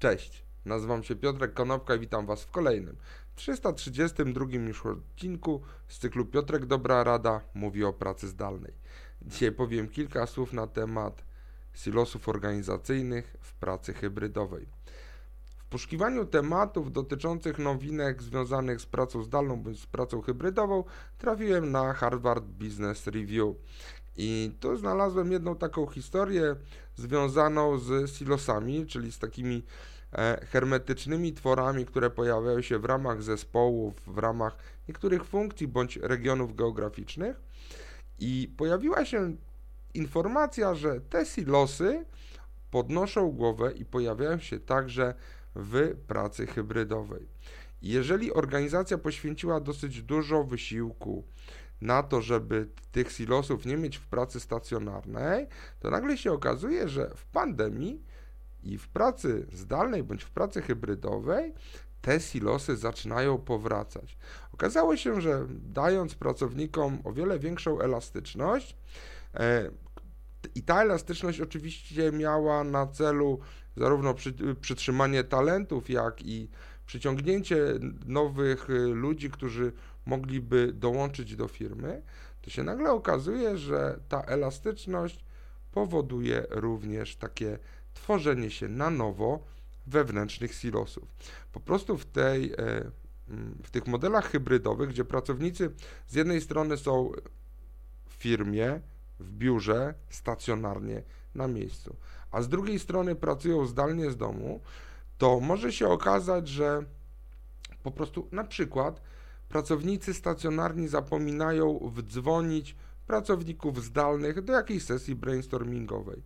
Cześć, nazywam się Piotrek Konopka i witam Was w kolejnym 332 już odcinku z cyklu Piotrek Dobra Rada mówi o pracy zdalnej. Dzisiaj powiem kilka słów na temat silosów organizacyjnych w pracy hybrydowej. W poszukiwaniu tematów dotyczących nowinek związanych z pracą zdalną bądź z pracą hybrydową trafiłem na Harvard Business Review. I tu znalazłem jedną taką historię związaną z silosami, czyli z takimi e, hermetycznymi tworami, które pojawiają się w ramach zespołów, w ramach niektórych funkcji bądź regionów geograficznych. I pojawiła się informacja, że te silosy podnoszą głowę i pojawiają się także w pracy hybrydowej. Jeżeli organizacja poświęciła dosyć dużo wysiłku na to, żeby tych silosów nie mieć w pracy stacjonarnej, to nagle się okazuje, że w pandemii i w pracy zdalnej bądź w pracy hybrydowej te silosy zaczynają powracać. Okazało się, że dając pracownikom o wiele większą elastyczność, e, i ta elastyczność oczywiście miała na celu zarówno przy, przytrzymanie talentów, jak i przyciągnięcie nowych ludzi, którzy mogliby dołączyć do firmy, to się nagle okazuje, że ta elastyczność powoduje również takie tworzenie się na nowo wewnętrznych silosów. Po prostu w, tej, e, w tych modelach hybrydowych, gdzie pracownicy z jednej strony są w firmie, w biurze, stacjonarnie, na miejscu, a z drugiej strony pracują zdalnie z domu, to może się okazać, że po prostu na przykład pracownicy stacjonarni zapominają wdzwonić pracowników zdalnych do jakiejś sesji brainstormingowej.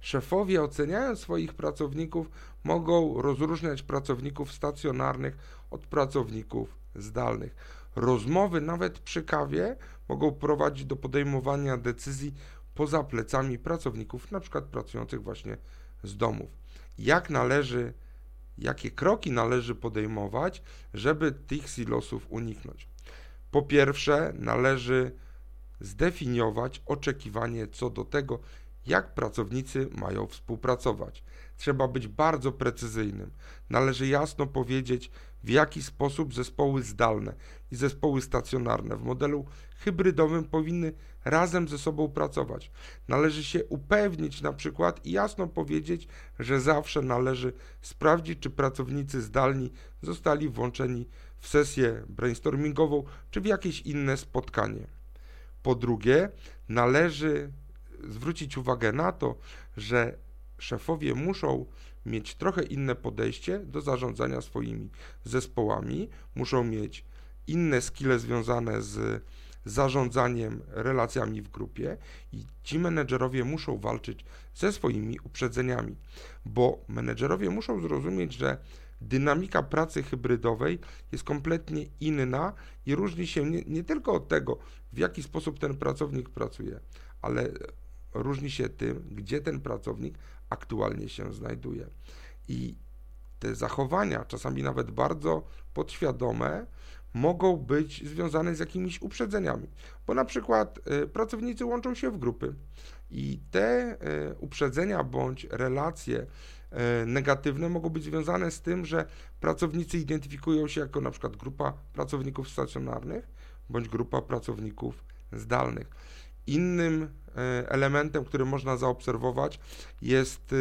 Szefowie, oceniając swoich pracowników, mogą rozróżniać pracowników stacjonarnych od pracowników zdalnych. Rozmowy, nawet przy kawie, mogą prowadzić do podejmowania decyzji poza plecami pracowników, na przykład pracujących właśnie z domów. Jak należy jakie kroki należy podejmować, żeby tych silosów uniknąć. Po pierwsze, należy zdefiniować oczekiwanie co do tego, jak pracownicy mają współpracować. Trzeba być bardzo precyzyjnym. Należy jasno powiedzieć, w jaki sposób zespoły zdalne i zespoły stacjonarne w modelu hybrydowym powinny razem ze sobą pracować. Należy się upewnić na przykład i jasno powiedzieć, że zawsze należy sprawdzić, czy pracownicy zdalni zostali włączeni w sesję brainstormingową czy w jakieś inne spotkanie. Po drugie, należy zwrócić uwagę na to, że szefowie muszą mieć trochę inne podejście do zarządzania swoimi zespołami, muszą mieć inne skille związane z zarządzaniem relacjami w grupie i ci menedżerowie muszą walczyć ze swoimi uprzedzeniami, bo menedżerowie muszą zrozumieć, że dynamika pracy hybrydowej jest kompletnie inna i różni się nie, nie tylko od tego, w jaki sposób ten pracownik pracuje, ale różni się tym, gdzie ten pracownik aktualnie się znajduje. I te zachowania, czasami nawet bardzo podświadome, mogą być związane z jakimiś uprzedzeniami, bo na przykład y, pracownicy łączą się w grupy i te y, uprzedzenia bądź relacje y, negatywne mogą być związane z tym, że pracownicy identyfikują się jako na przykład grupa pracowników stacjonarnych bądź grupa pracowników zdalnych. Innym elementem, który można zaobserwować, jest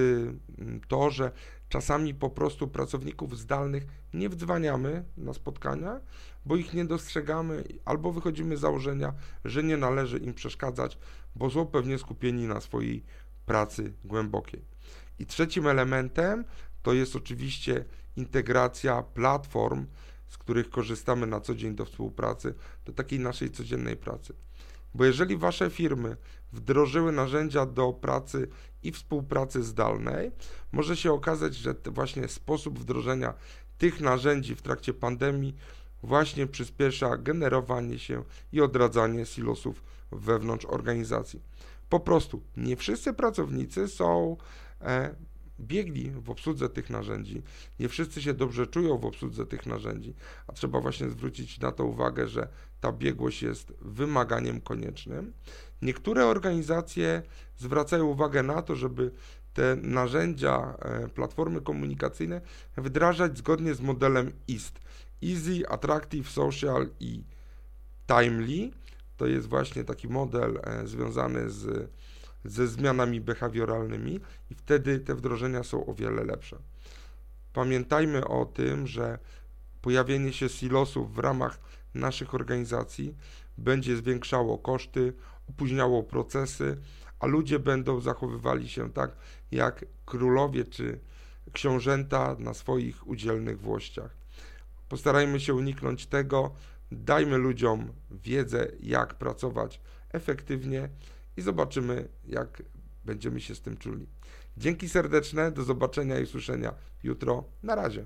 to, że czasami po prostu pracowników zdalnych nie wdzwaniamy na spotkania, bo ich nie dostrzegamy, albo wychodzimy z założenia, że nie należy im przeszkadzać, bo są pewnie skupieni na swojej pracy głębokiej. I trzecim elementem to jest oczywiście integracja platform, z których korzystamy na co dzień do współpracy, do takiej naszej codziennej pracy. Bo jeżeli wasze firmy wdrożyły narzędzia do pracy i współpracy zdalnej, może się okazać, że właśnie sposób wdrożenia tych narzędzi w trakcie pandemii właśnie przyspiesza generowanie się i odradzanie silosów wewnątrz organizacji. Po prostu nie wszyscy pracownicy są e, biegli w obsłudze tych narzędzi. Nie wszyscy się dobrze czują w obsłudze tych narzędzi, a trzeba właśnie zwrócić na to uwagę, że ta biegłość jest wymaganiem koniecznym. Niektóre organizacje zwracają uwagę na to, żeby te narzędzia e, platformy komunikacyjne wdrażać zgodnie z modelem EAST. Easy, Attractive, Social i Timely. To jest właśnie taki model e, związany z, ze zmianami behawioralnymi i wtedy te wdrożenia są o wiele lepsze. Pamiętajmy o tym, że pojawienie się silosów w ramach naszych organizacji będzie zwiększało koszty, opóźniało procesy, a ludzie będą zachowywali się tak jak królowie czy książęta na swoich udzielnych włościach. Postarajmy się uniknąć tego, dajmy ludziom wiedzę, jak pracować efektywnie i zobaczymy, jak będziemy się z tym czuli. Dzięki serdeczne, do zobaczenia i usłyszenia jutro. Na razie.